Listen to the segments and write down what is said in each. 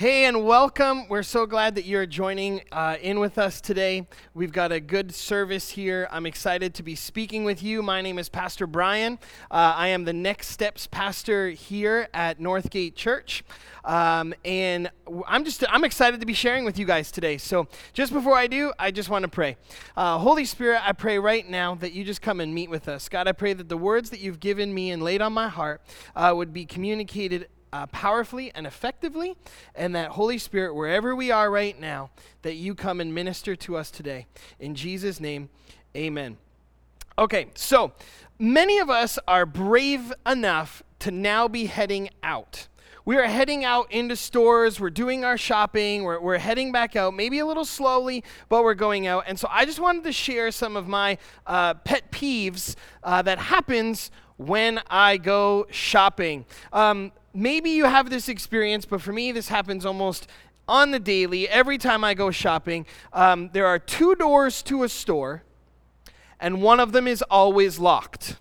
Hey, and welcome. We're so glad that you're joining uh, in with us today. We've got a good service here. I'm excited to be speaking with you. My name is Pastor Brian. Uh, I am the Next Steps pastor here at Northgate Church. Um, and I'm just I'm excited to be sharing with you guys today. So just before I do, I just want to pray. Uh, Holy Spirit, I pray right now that you just come and meet with us. God, I pray that the words that you've given me and laid on my heart uh, would be communicated uh, powerfully and effectively, and that Holy Spirit, wherever we are right now, that you come and minister to us today. In Jesus' name, amen. Okay, so many of us are brave enough to now be heading out. We are heading out into stores, we're doing our shopping, we're, we're heading back out, maybe a little slowly, but we're going out. And so I just wanted to share some of my uh, pet peeves uh, that happens when I go shopping. Um, maybe you have this experience, but for me, this happens almost on the daily. Every time I go shopping, um, there are two doors to a store, and one of them is always locked.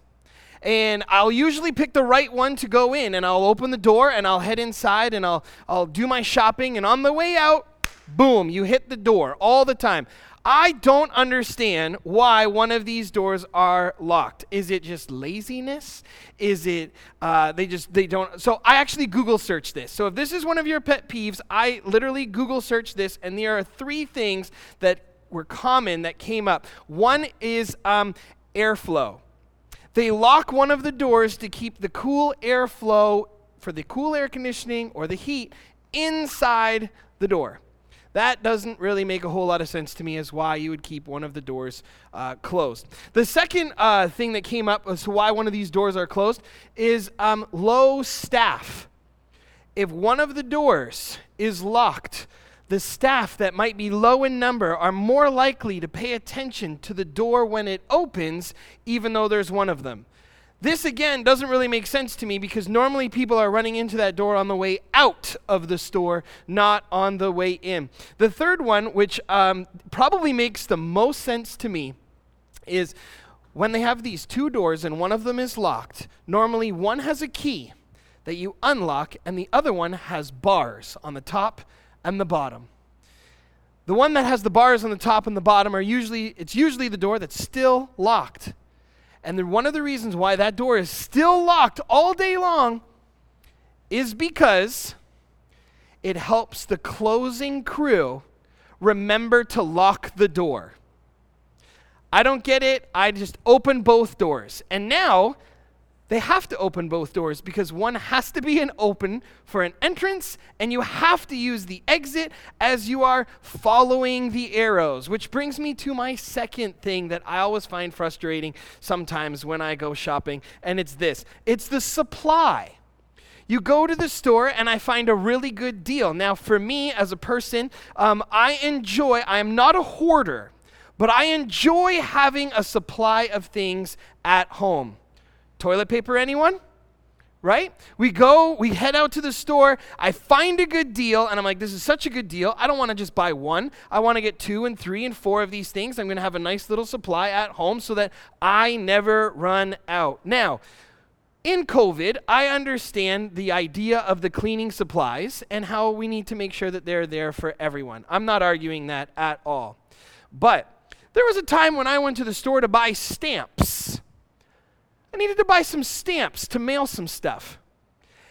And I'll usually pick the right one to go in, and I'll open the door and I'll head inside and I'll, I'll do my shopping. And on the way out, boom, you hit the door all the time. I don't understand why one of these doors are locked. Is it just laziness? Is it uh, they just they don't? So I actually Google searched this. So if this is one of your pet peeves, I literally Google searched this, and there are three things that were common that came up. One is um, airflow. They lock one of the doors to keep the cool airflow for the cool air conditioning or the heat inside the door. That doesn't really make a whole lot of sense to me as why you would keep one of the doors uh, closed. The second uh, thing that came up as to why one of these doors are closed is um, low staff. If one of the doors is locked, the staff that might be low in number are more likely to pay attention to the door when it opens, even though there's one of them. This again doesn't really make sense to me because normally people are running into that door on the way out of the store, not on the way in. The third one, which um, probably makes the most sense to me, is when they have these two doors and one of them is locked, normally one has a key that you unlock and the other one has bars on the top and the bottom. The one that has the bars on the top and the bottom are usually it's usually the door that's still locked. And one of the reasons why that door is still locked all day long is because it helps the closing crew remember to lock the door. I don't get it. I just open both doors. And now they have to open both doors because one has to be an open for an entrance, and you have to use the exit as you are following the arrows. Which brings me to my second thing that I always find frustrating sometimes when I go shopping, and it's this it's the supply. You go to the store and I find a really good deal. Now, for me as a person, um, I enjoy, I am not a hoarder, but I enjoy having a supply of things at home. Toilet paper, anyone? Right? We go, we head out to the store. I find a good deal, and I'm like, this is such a good deal. I don't want to just buy one. I want to get two and three and four of these things. I'm going to have a nice little supply at home so that I never run out. Now, in COVID, I understand the idea of the cleaning supplies and how we need to make sure that they're there for everyone. I'm not arguing that at all. But there was a time when I went to the store to buy stamps. I needed to buy some stamps to mail some stuff.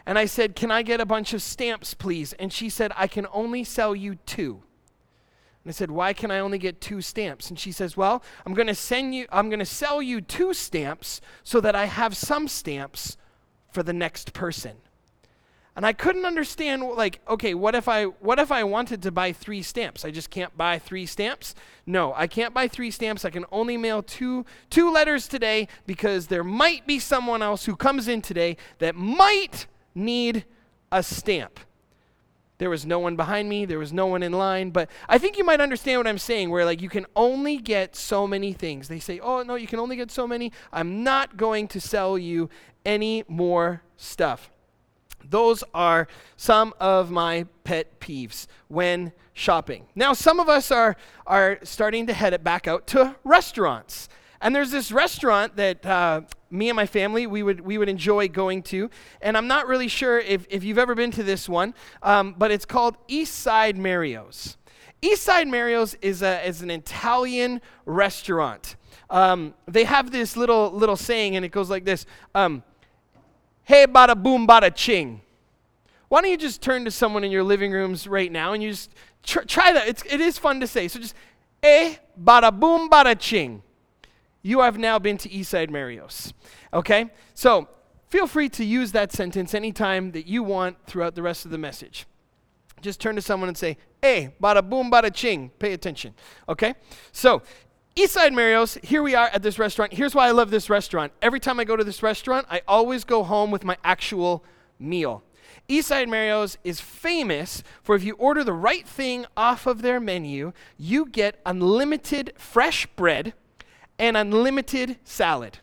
And I said, Can I get a bunch of stamps, please? And she said, I can only sell you two. And I said, Why can I only get two stamps? And she says, Well, I'm going to send you, I'm going to sell you two stamps so that I have some stamps for the next person. And I couldn't understand like okay, what if I what if I wanted to buy 3 stamps? I just can't buy 3 stamps? No, I can't buy 3 stamps. I can only mail two two letters today because there might be someone else who comes in today that might need a stamp. There was no one behind me, there was no one in line, but I think you might understand what I'm saying where like you can only get so many things. They say, "Oh, no, you can only get so many. I'm not going to sell you any more stuff." Those are some of my pet peeves when shopping. Now, some of us are, are starting to head it back out to restaurants. And there's this restaurant that uh, me and my family we would we would enjoy going to, and I'm not really sure if, if you've ever been to this one, um, but it's called East Side Mario's. East Side Mario's is a is an Italian restaurant. Um, they have this little little saying, and it goes like this: um, "Hey, bada boom, bada ching." Why don't you just turn to someone in your living rooms right now and you just tr- try that? It's, it is fun to say. So just, eh, bada boom, bada ching you have now been to East Side Mario's. Okay? So feel free to use that sentence anytime that you want throughout the rest of the message. Just turn to someone and say, hey, bada boom, bada ching. Pay attention. Okay? So, East Side Mario's, here we are at this restaurant. Here's why I love this restaurant. Every time I go to this restaurant, I always go home with my actual meal. Eastside Mario's is famous for if you order the right thing off of their menu, you get unlimited fresh bread and unlimited salad.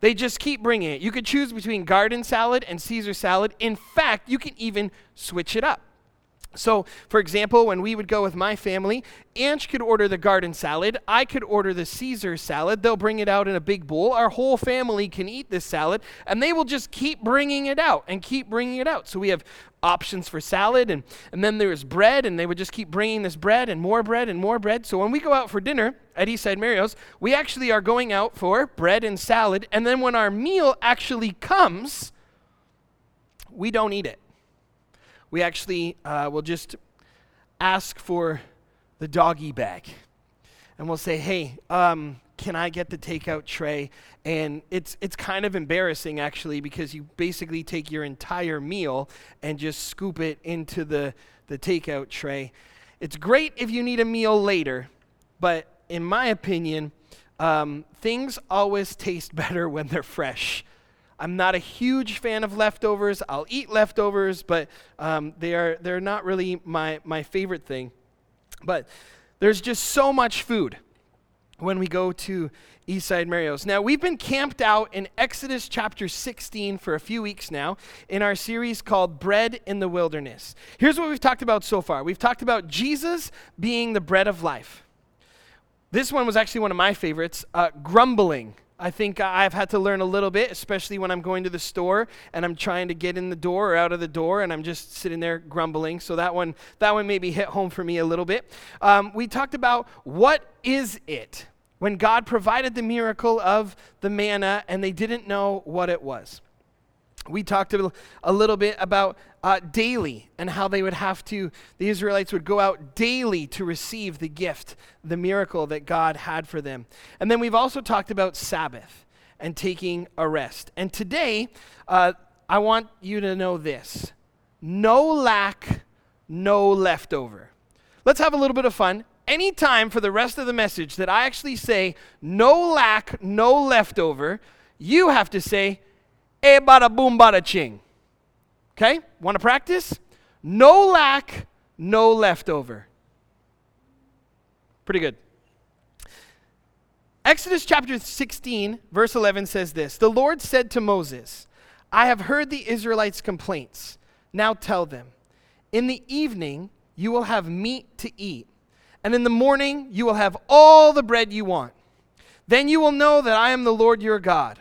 They just keep bringing it. You could choose between garden salad and Caesar salad. In fact, you can even switch it up. So, for example, when we would go with my family, Ange could order the garden salad. I could order the Caesar salad. They'll bring it out in a big bowl. Our whole family can eat this salad, and they will just keep bringing it out and keep bringing it out. So we have options for salad, and, and then there was bread, and they would just keep bringing this bread and more bread and more bread. So when we go out for dinner at East Side Mario's, we actually are going out for bread and salad, and then when our meal actually comes, we don't eat it we actually uh, will just ask for the doggy bag. And we'll say, hey, um, can I get the takeout tray? And it's, it's kind of embarrassing, actually, because you basically take your entire meal and just scoop it into the, the takeout tray. It's great if you need a meal later, but in my opinion, um, things always taste better when they're fresh. I'm not a huge fan of leftovers. I'll eat leftovers, but um, they are they're not really my my favorite thing. But there's just so much food when we go to East Side Mario's. Now, we've been camped out in Exodus chapter 16 for a few weeks now in our series called Bread in the Wilderness. Here's what we've talked about so far we've talked about Jesus being the bread of life. This one was actually one of my favorites uh, grumbling I think I've had to learn a little bit, especially when I'm going to the store and I'm trying to get in the door or out of the door and I'm just sitting there grumbling. So that one, that one maybe hit home for me a little bit. Um, we talked about what is it when God provided the miracle of the manna and they didn't know what it was we talked a, little bit about uh, daily and how they would have to, the Israelites would go out daily to receive the gift, the miracle that God had for them. And then we've also talked about Sabbath and taking a rest. And today, uh, I want you to know this no lack, no leftover. Let's have a little bit of fun. Anytime for the rest of the message that I actually say no lack, no leftover, you have to say, eh, bada boom, bada ching. Okay? Want to practice? No lack, no leftover. Pretty good. Exodus chapter 16, verse 11 says this The Lord said to Moses, I have heard the Israelites' complaints. Now tell them, in the evening you will have meat to eat, and in the morning you will have all the bread you want. Then you will know that I am the Lord your God.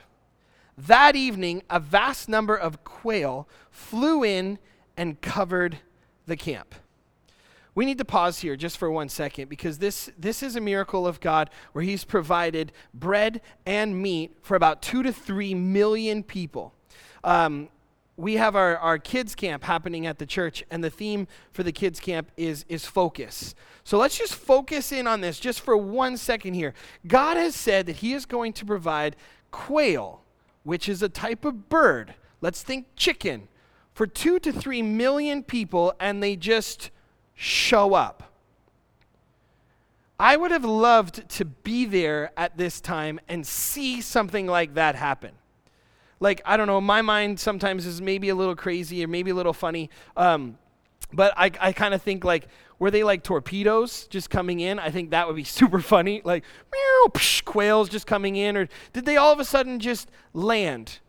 That evening, a vast number of quail flew in and covered the camp. We need to pause here just for one second because this, this is a miracle of God where He's provided bread and meat for about two to three million people. Um, we have our, our kids camp happening at the church and the theme for the kids camp is, is focus so let's just focus in on this just for one second here god has said that he is going to provide quail which is a type of bird. Let's think chicken. For two to three million people, and they just show up. I would have loved to be there at this time and see something like that happen. Like, I don't know, my mind sometimes is maybe a little crazy or maybe a little funny. Um, but I, I kind of think like, were they like torpedoes just coming in? I think that would be super funny. Like, meow, psh, quails just coming in. Or did they all of a sudden just land?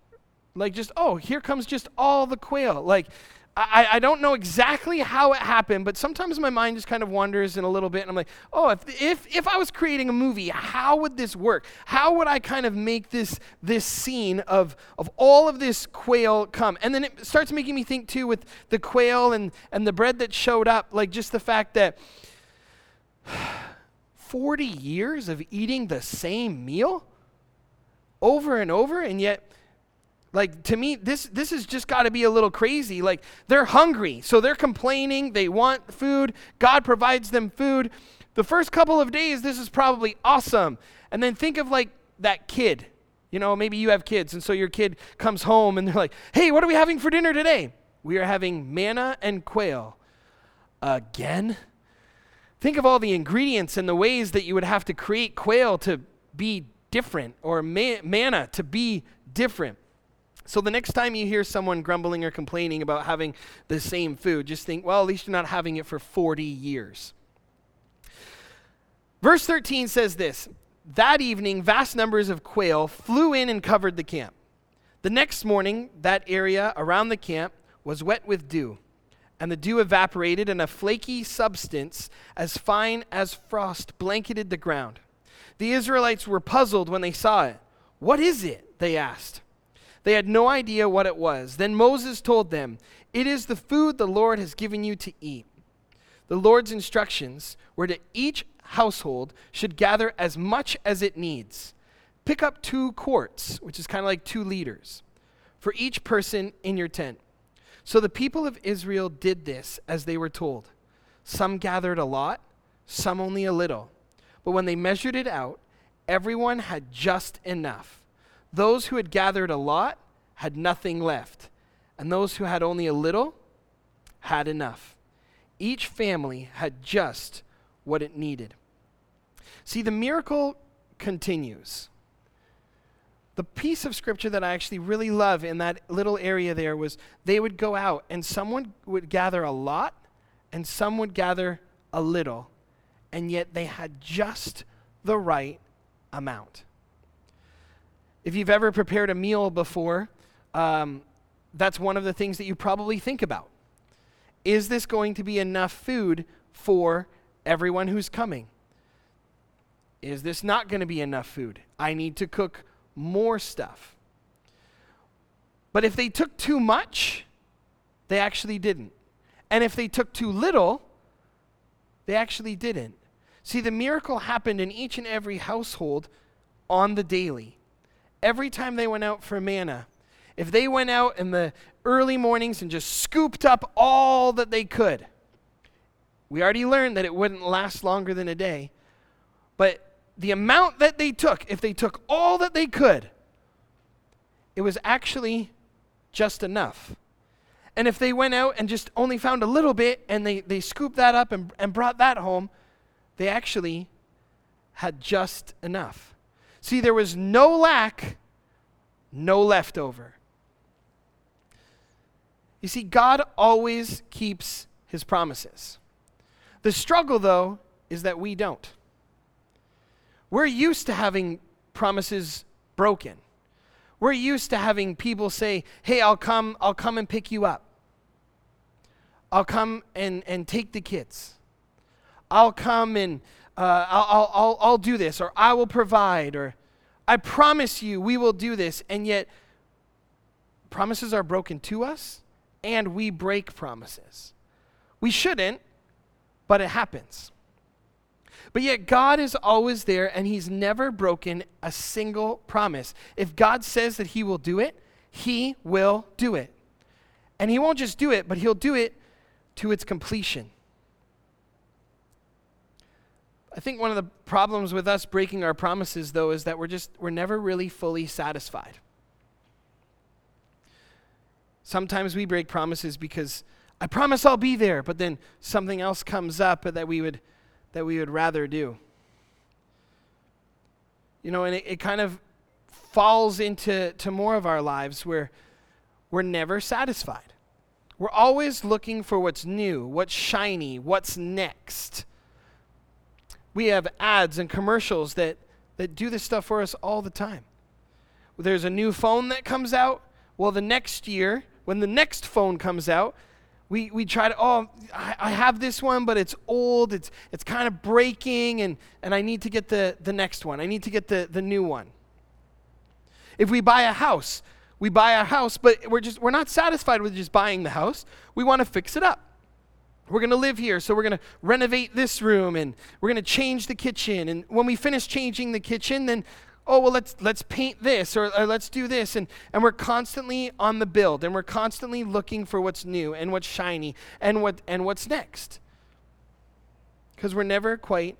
Like, just, oh, here comes just all the quail. Like, I, I don't know exactly how it happened, but sometimes my mind just kind of wanders in a little bit, and I'm like, oh, if, if, if I was creating a movie, how would this work? How would I kind of make this, this scene of, of all of this quail come? And then it starts making me think, too, with the quail and, and the bread that showed up, like just the fact that 40 years of eating the same meal over and over, and yet like to me, this this has just got to be a little crazy. Like they're hungry, so they're complaining. They want food. God provides them food. The first couple of days, this is probably awesome. And then think of like that kid. You know, maybe you have kids, and so your kid comes home and they're like, "Hey, what are we having for dinner today?" We are having manna and quail. Again? Think of all the ingredients and the ways that you would have to create quail to be different or manna to be different. So the next time you hear someone grumbling or complaining about having the same food, just think, well, at least you're not having it for 40 years. Verse 13 says this That evening, vast numbers of quail flew in and covered the camp. The next morning, that area around the camp was wet with dew, and the dew evaporated, and a flaky substance as fine as frost blanketed the ground. The Israelites were puzzled when they saw it. What is it? They asked. They had no idea what it was. Then Moses told them, It is the food the Lord has given you to eat. The Lord's instructions were that each household should gather as much as it needs. Pick up two quarts, which is kind of like two liters, for each person in your tent. So the people of Israel did this as they were told. Some gathered a lot, some only a little. But when they measured it out, everyone had just enough. Those who had gathered a lot had nothing left, and those who had only a little had enough. Each family had just what it needed. See, the miracle continues. The piece of scripture that I actually really love in that little area there was they would go out and someone would gather a lot and some would gather a little, and yet they had just the right amount. If you've ever prepared a meal before, um, that's one of the things that you probably think about. Is this going to be enough food for everyone who's coming? Is this not going to be enough food? I need to cook more stuff. But if they took too much, they actually didn't. And if they took too little, they actually didn't. See, the miracle happened in each and every household on the daily every time they went out for manna, if they went out in the early mornings and just scooped up all that they could, we already learned that it wouldn't last longer than a day. But the amount that they took, if they took all that they could, it was actually just enough. And if they went out and just only found a little bit and they, they scooped that up and, and brought that home, they actually had just enough. See, there was no lack, no leftover. You see, God always keeps his promises. The struggle, though, is that we don't. We're used to having promises broken. We're used to having people say, "Hey, I'll come, I'll come and pick you up. I'll come and, and take the kids. I'll come and uh, I'll, I'll, I'll do this, or I will provide, or I promise you we will do this. And yet, promises are broken to us, and we break promises. We shouldn't, but it happens. But yet, God is always there, and He's never broken a single promise. If God says that He will do it, He will do it. And He won't just do it, but He'll do it to its completion. I think one of the problems with us breaking our promises, though, is that we're just, we're never really fully satisfied. Sometimes we break promises because I promise I'll be there, but then something else comes up that we would, that we would rather do. You know, and it, it kind of falls into to more of our lives where we're never satisfied. We're always looking for what's new, what's shiny, what's next we have ads and commercials that, that do this stuff for us all the time. There's a new phone that comes out. Well, the next year, when the next phone comes out, We, we try to, oh, I, I have this one, but it's old, it's, it's kind of breaking, and, and I need to get the, the next one. I need to get the, the new one. If we buy a house, we buy a house, but we're just we're not satisfied with just buying the house. We want to fix it up. We're going to live here, so we're going to renovate this room and we're going to change the kitchen. And when we finish changing the kitchen, then oh well let's let's paint this or, or, let's do this. And and we're constantly on the build and we're constantly looking for what's new and what's shiny and what and what's next. Because we're never quite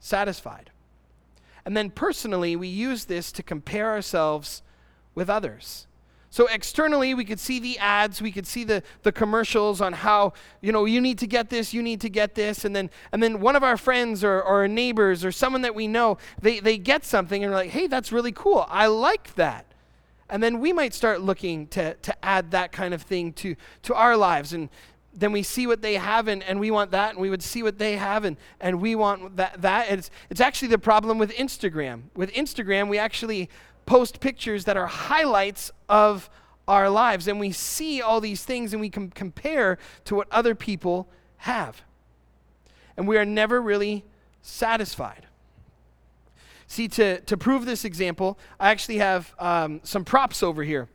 satisfied. And then personally we use this to compare ourselves with others so externally, we could see the ads, we could see the, the commercials on how, you know, you need to get this, you need to get this. And then, and then one of our friends or, or neighbors or someone that we know, they, they get something and we're like, hey, that's really cool. I like that. And then we might start looking to, to add that kind of thing to, to our lives. And then we see what they have and, and we want that and we would see what they have and, and we want that, that. It's, it's actually the problem with Instagram. With Instagram, we actually post pictures that are highlights of our lives. And we see all these things and we can compare to what other people have. And we are never really satisfied. See, to, to prove this example, I actually have um, some props over here.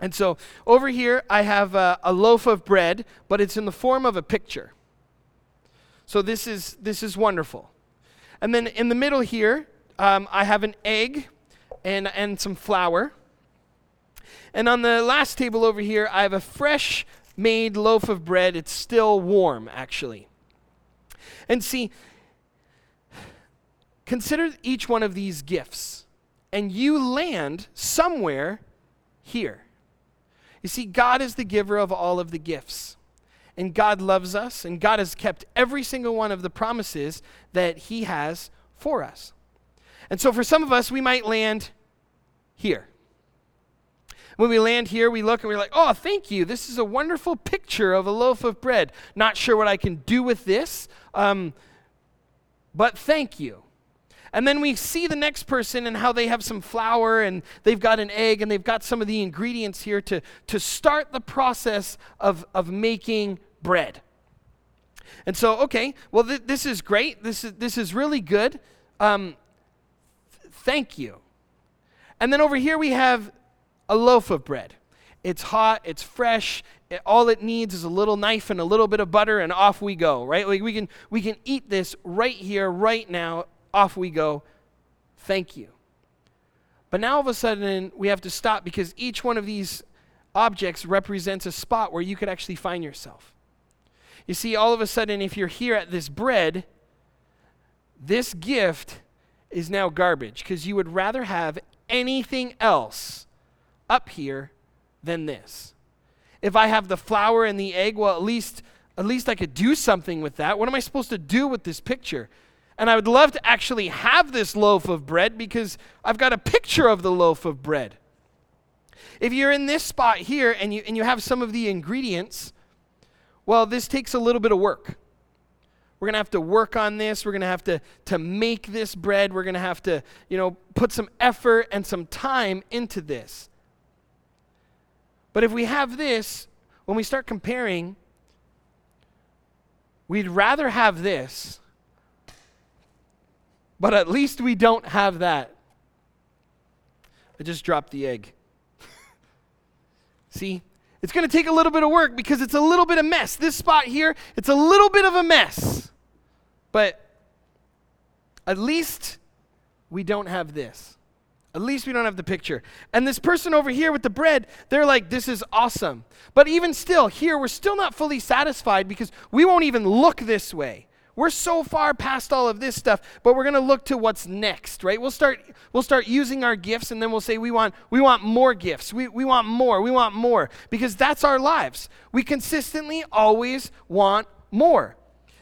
And so over here, I have a, a loaf of bread, but it's in the form of a picture. So this is, this is wonderful. And then in the middle here, um, I have an egg and, and some flour. And on the last table over here, I have a fresh made loaf of bread. It's still warm, actually. And see, consider each one of these gifts, and you land somewhere here. You see, God is the giver of all of the gifts. And God loves us, and God has kept every single one of the promises that He has for us. And so for some of us, we might land here. When we land here, we look and we're like, oh, thank you. This is a wonderful picture of a loaf of bread. Not sure what I can do with this, um, but thank you. And then we see the next person and how they have some flour and they've got an egg and they've got some of the ingredients here to, to start the process of, of making bread. And so, okay, well, th- this is great. This is, this is really good. Um, thank you. And then over here we have a loaf of bread. It's hot, it's fresh. It, all it needs is a little knife and a little bit of butter, and off we go, right? Like we can, we can eat this right here, right now. Off we go. Thank you. But now all of a sudden we have to stop because each one of these objects represents a spot where you could actually find yourself. You see, all of a sudden, if you're here at this bread, this gift is now garbage because you would rather have anything else up here than this. If I have the flour and the egg, well, at least at least I could do something with that. What am I supposed to do with this picture? And I would love to actually have this loaf of bread because I've got a picture of the loaf of bread. If you're in this spot here and you, and you have some of the ingredients, well, this takes a little bit of work. We're going to have to work on this. We're going to have to, to make this bread. We're going to have to, you know, put some effort and some time into this. But if we have this, when we start comparing, we'd rather have this, but at least we don't have that. I just dropped the egg. See? It's going to take a little bit of work because it's a little bit of mess. This spot here, it's a little bit of a mess. But at least we don't have this. At least we don't have the picture. And this person over here with the bread, they're like, this is awesome. But even still, here, we're still not fully satisfied because we won't even look this way. We're so far past all of this stuff, but we're going to look to what's next, right? We'll start, we'll start using our gifts and then we'll say, we want, we want more gifts. We, we want more. We want more. Because that's our lives. We consistently always want more.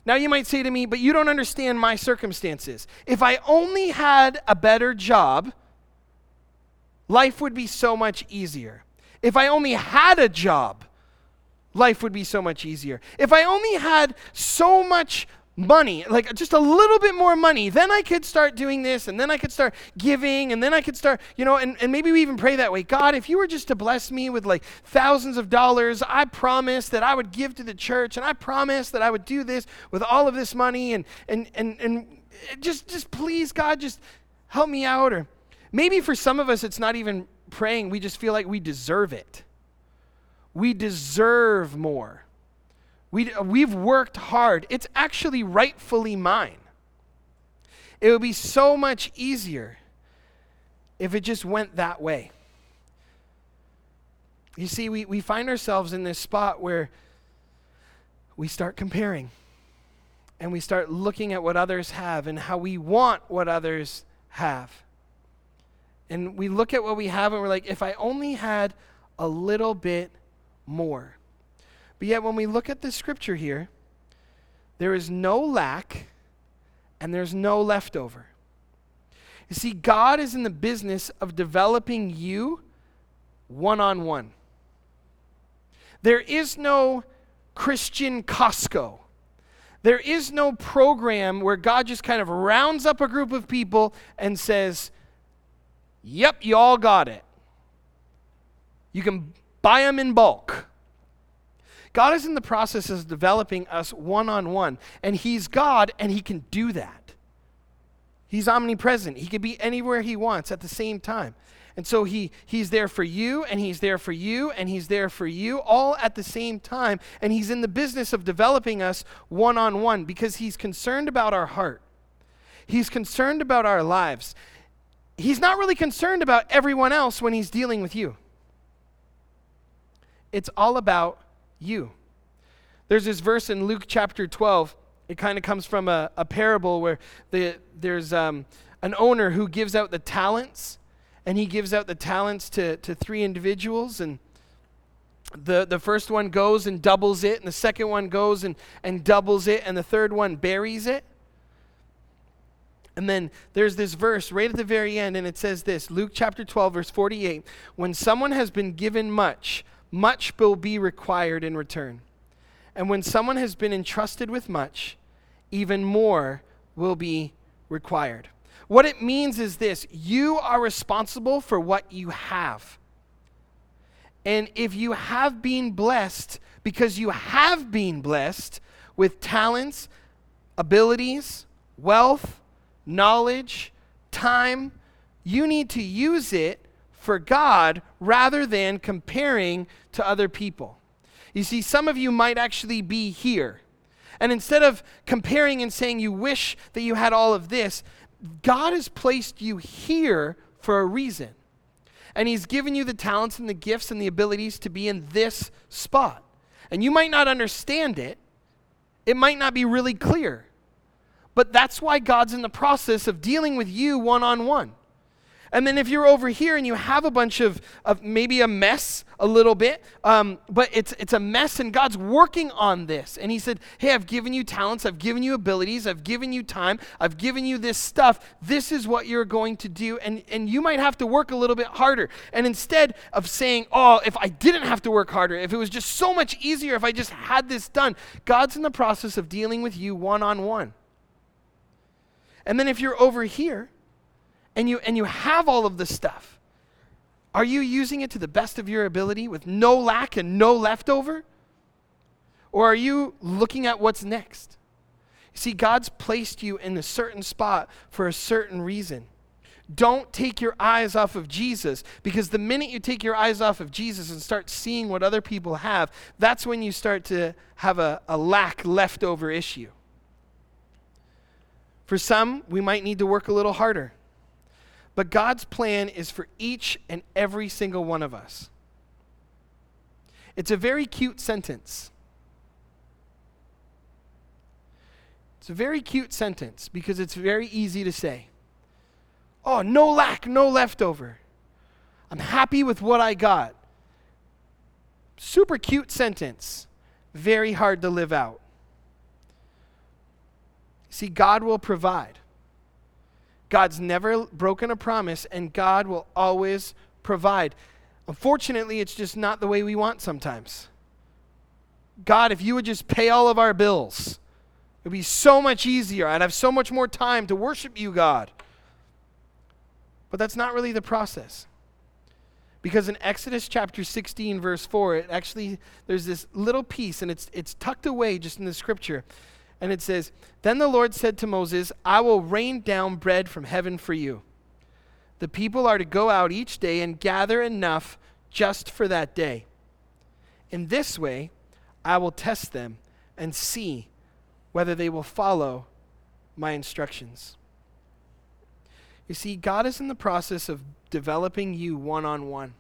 Now, you might say to me, but you don't understand my circumstances. If I only had a better job, life would be so much easier. If I only had a job, life would be so much easier. If I only had so much money, like just a little bit more money, then I could start doing this, and then I could start giving, and then I could start, you know, and, and maybe we even pray that way. God, if you were just to bless me with like thousands of dollars, I promise that I would give to the church, and I promise that I would do this with all of this money, and and and and just just please, God, just help me out. Or maybe for some of us, it's not even praying, we just feel like we deserve it. We deserve more. We, we've worked hard. It's actually rightfully mine. It would be so much easier if it just went that way. You see, we, we find ourselves in this spot where we start comparing and we start looking at what others have and how we want what others have. And we look at what we have and we're like, if I only had a little bit more. But yet, when we look at the scripture here, there is no lack and there's no leftover. You see, God is in the business of developing you one on one. There is no Christian Costco. There is no program where God just kind of rounds up a group of people and says, Yep, you all got it. You can buy them in bulk. God is in the process of developing us one on one, and He's God, and He can do that. He's omnipresent. He can be anywhere He wants at the same time. And so he, he's there for you, and he's there for you, and he's there for you, all at the same time. And he's in the business of developing us one on one because he's concerned about our heart. He's concerned about our lives. He's not really concerned about everyone else when he's dealing with you. It's all about you. There's this verse in Luke chapter 12. It kind of comes from a, a parable where the, there's um, an owner who gives out the talents, and he gives out the talents to, to three individuals. And the, the first one goes and doubles it, and the second one goes and, and doubles it, and the third one buries it. And then there's this verse right at the very end, and it says this Luke chapter 12, verse 48 When someone has been given much, much will be required in return. And when someone has been entrusted with much, even more will be required. What it means is this you are responsible for what you have. And if you have been blessed, because you have been blessed with talents, abilities, wealth, knowledge, time, you need to use it for God rather than comparing to other people. You see, some of you might actually be here. And instead of comparing and saying you wish that you had all of this, God has placed you here for a reason. And He's given you the talents and the gifts and the abilities to be in this spot. And you might not understand it, it might not be really clear. But that's why God's in the process of dealing with you one on one. And then if you're over here and you have a bunch of, of maybe a mess a little bit, um, but it's, it's a mess and God's working on this. And He said, Hey, I've given you talents, I've given you abilities, I've given you time, I've given you this stuff. This is what you're going to do. And, and you might have to work a little bit harder. And instead of saying, Oh, if I didn't have to work harder, if it was just so much easier if I just had this done, God's in the process of dealing with you one on one. And then if you're over here, and you and you have all of this stuff are you using it to the best of your ability with no lack and no leftover or are you looking at what's next you see god's placed you in a certain spot for a certain reason don't take your eyes off of Jesus because the minute you take your eyes off of Jesus and start seeing what other people have, that's when you start to have a, a lack leftover issue. For some, we might need to work a little harder. But God's plan is for each and every single one of us. It's a very cute sentence. It's a very cute sentence because it's very easy to say. Oh, no lack, no leftover. I'm happy with what I got. Super cute sentence, very hard to live out. See, God will provide. God's never broken a promise, and God will always provide. Unfortunately, it's just not the way we want sometimes. God, if you would just pay all of our bills, It'd be so much easier. I'd have so much more time to worship you, God. But that's not really the process. Because in Exodus chapter 16, verse 4, it actually, there's this little piece, and it's, it's tucked away just in the scripture. And it says, Then the Lord said to Moses, I will rain down bread from heaven for you. The people are to go out each day and gather enough just for that day. In this way, I will test them and see whether they will follow my instructions. You see, God is in the process of developing you one on one.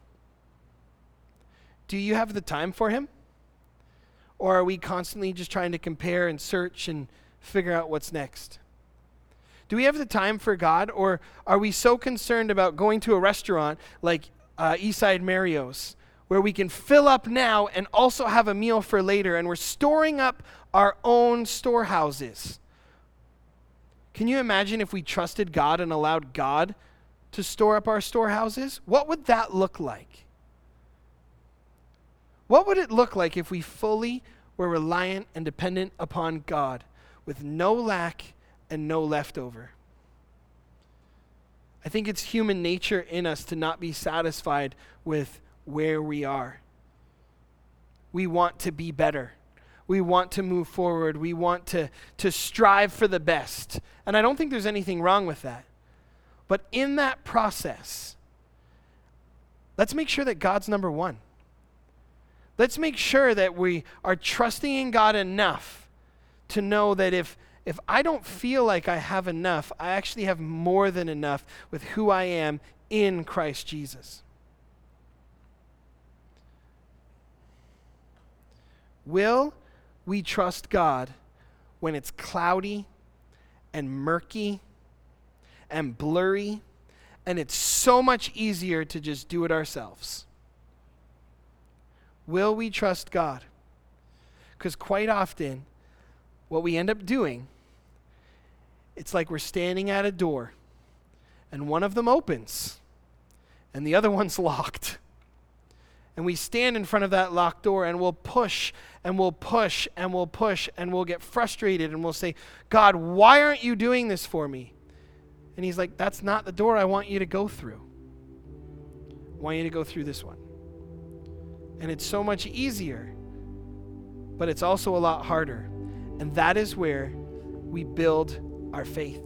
Do you have the time for Him? Or are we constantly just trying to compare and search and figure out what's next? Do we have the time for God? Or are we so concerned about going to a restaurant like uh, East Side Mario's where we can fill up now and also have a meal for later, and we're storing up our own storehouses. Can you imagine if we trusted God and allowed God to store up our storehouses? What would that look like? What would it look like if we fully were reliant and dependent upon God with no lack and no leftover? I think it's human nature in us to not be satisfied with where we are. We want to be better. We want to move forward. We want to, to strive for the best. And I don't think there's anything wrong with that. But in that process, let's make sure that God's number one. Let's make sure that we are trusting in God enough to know that if, if I don't feel like I have enough, I actually have more than enough with who I am in Christ Jesus. Will we trust God when it's cloudy and murky and blurry and it's so much easier to just do it ourselves? Will we trust God? Because quite often, what we end up doing, it's like we're standing at a door and one of them opens and the other one's locked. And we stand in front of that locked door and we'll push and we'll push and we'll push and we'll get frustrated and we'll say, God, why aren't you doing this for me? And He's like, That's not the door I want you to go through. I want you to go through this one. And it's so much easier, but it's also a lot harder. And that is where we build our faith.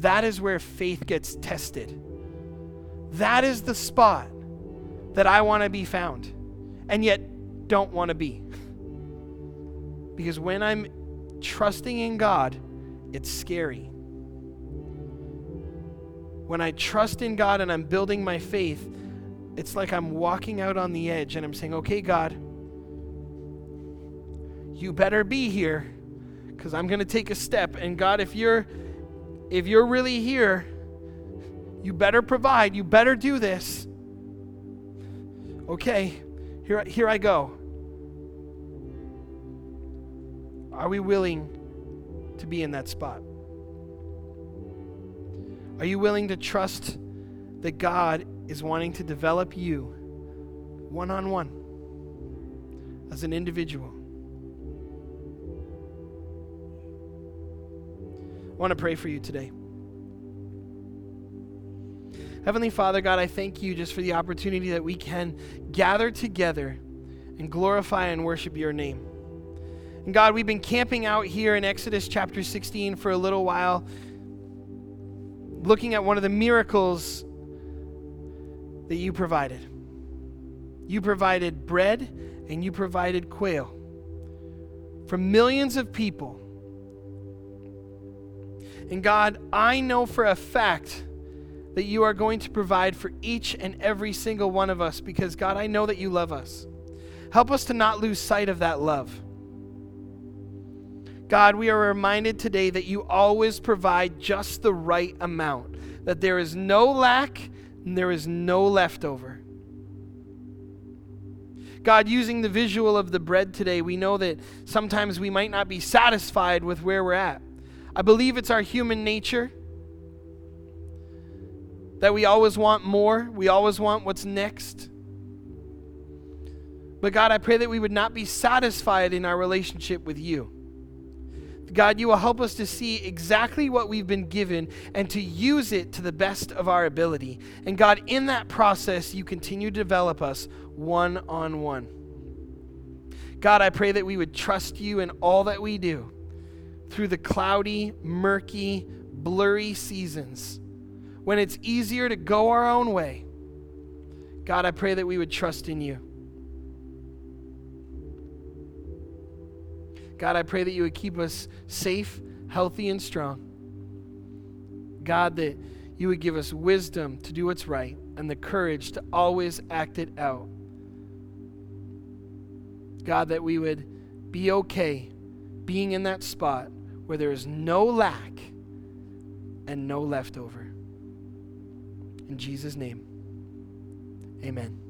That is where faith gets tested. That is the spot that I want to be found and yet don't want to be. Because when I'm trusting in God, it's scary. When I trust in God and I'm building my faith, it's like I'm walking out on the edge and I'm saying, okay, God, you better be here because I'm going to take a step. And God, if you're if you're really here, you better provide, you better do this okay, here, here I go. Are we willing to be in that spot? Are you willing to trust that God is wanting to develop you one on one as an individual? I want to pray for you today. Heavenly Father, God, I thank you just for the opportunity that we can gather together and glorify and worship your name. And God, we've been camping out here in Exodus chapter 16 for a little while, looking at one of the miracles that you provided. You provided bread and you provided quail for millions of people. And God, I know for a fact that you are going to provide for each and every single one of us because, God, I know that you love us. Help us to not lose sight of that love. God, we are reminded today that you always provide just the right amount, that there is no lack and there is no leftover. God, using the visual of the bread today, we know that sometimes we might not be satisfied with where we're at. I believe it's our human nature that we always want more, we always want what's next. But God, I pray that we would not be satisfied in our relationship with you. God, you will help us to see exactly what we've been given and to use it to the best of our ability. And God, in that process, you continue to develop us one on one. God, I pray that we would trust you in all that we do through the cloudy, murky, blurry seasons when it's easier to go our own way. God, I pray that we would trust in you. God, I pray that you would keep us safe, healthy, and strong. God, that you would give us wisdom to do what's right and the courage to always act it out. God, that we would be okay being in that spot where there is no lack and no leftover. In Jesus' name, amen.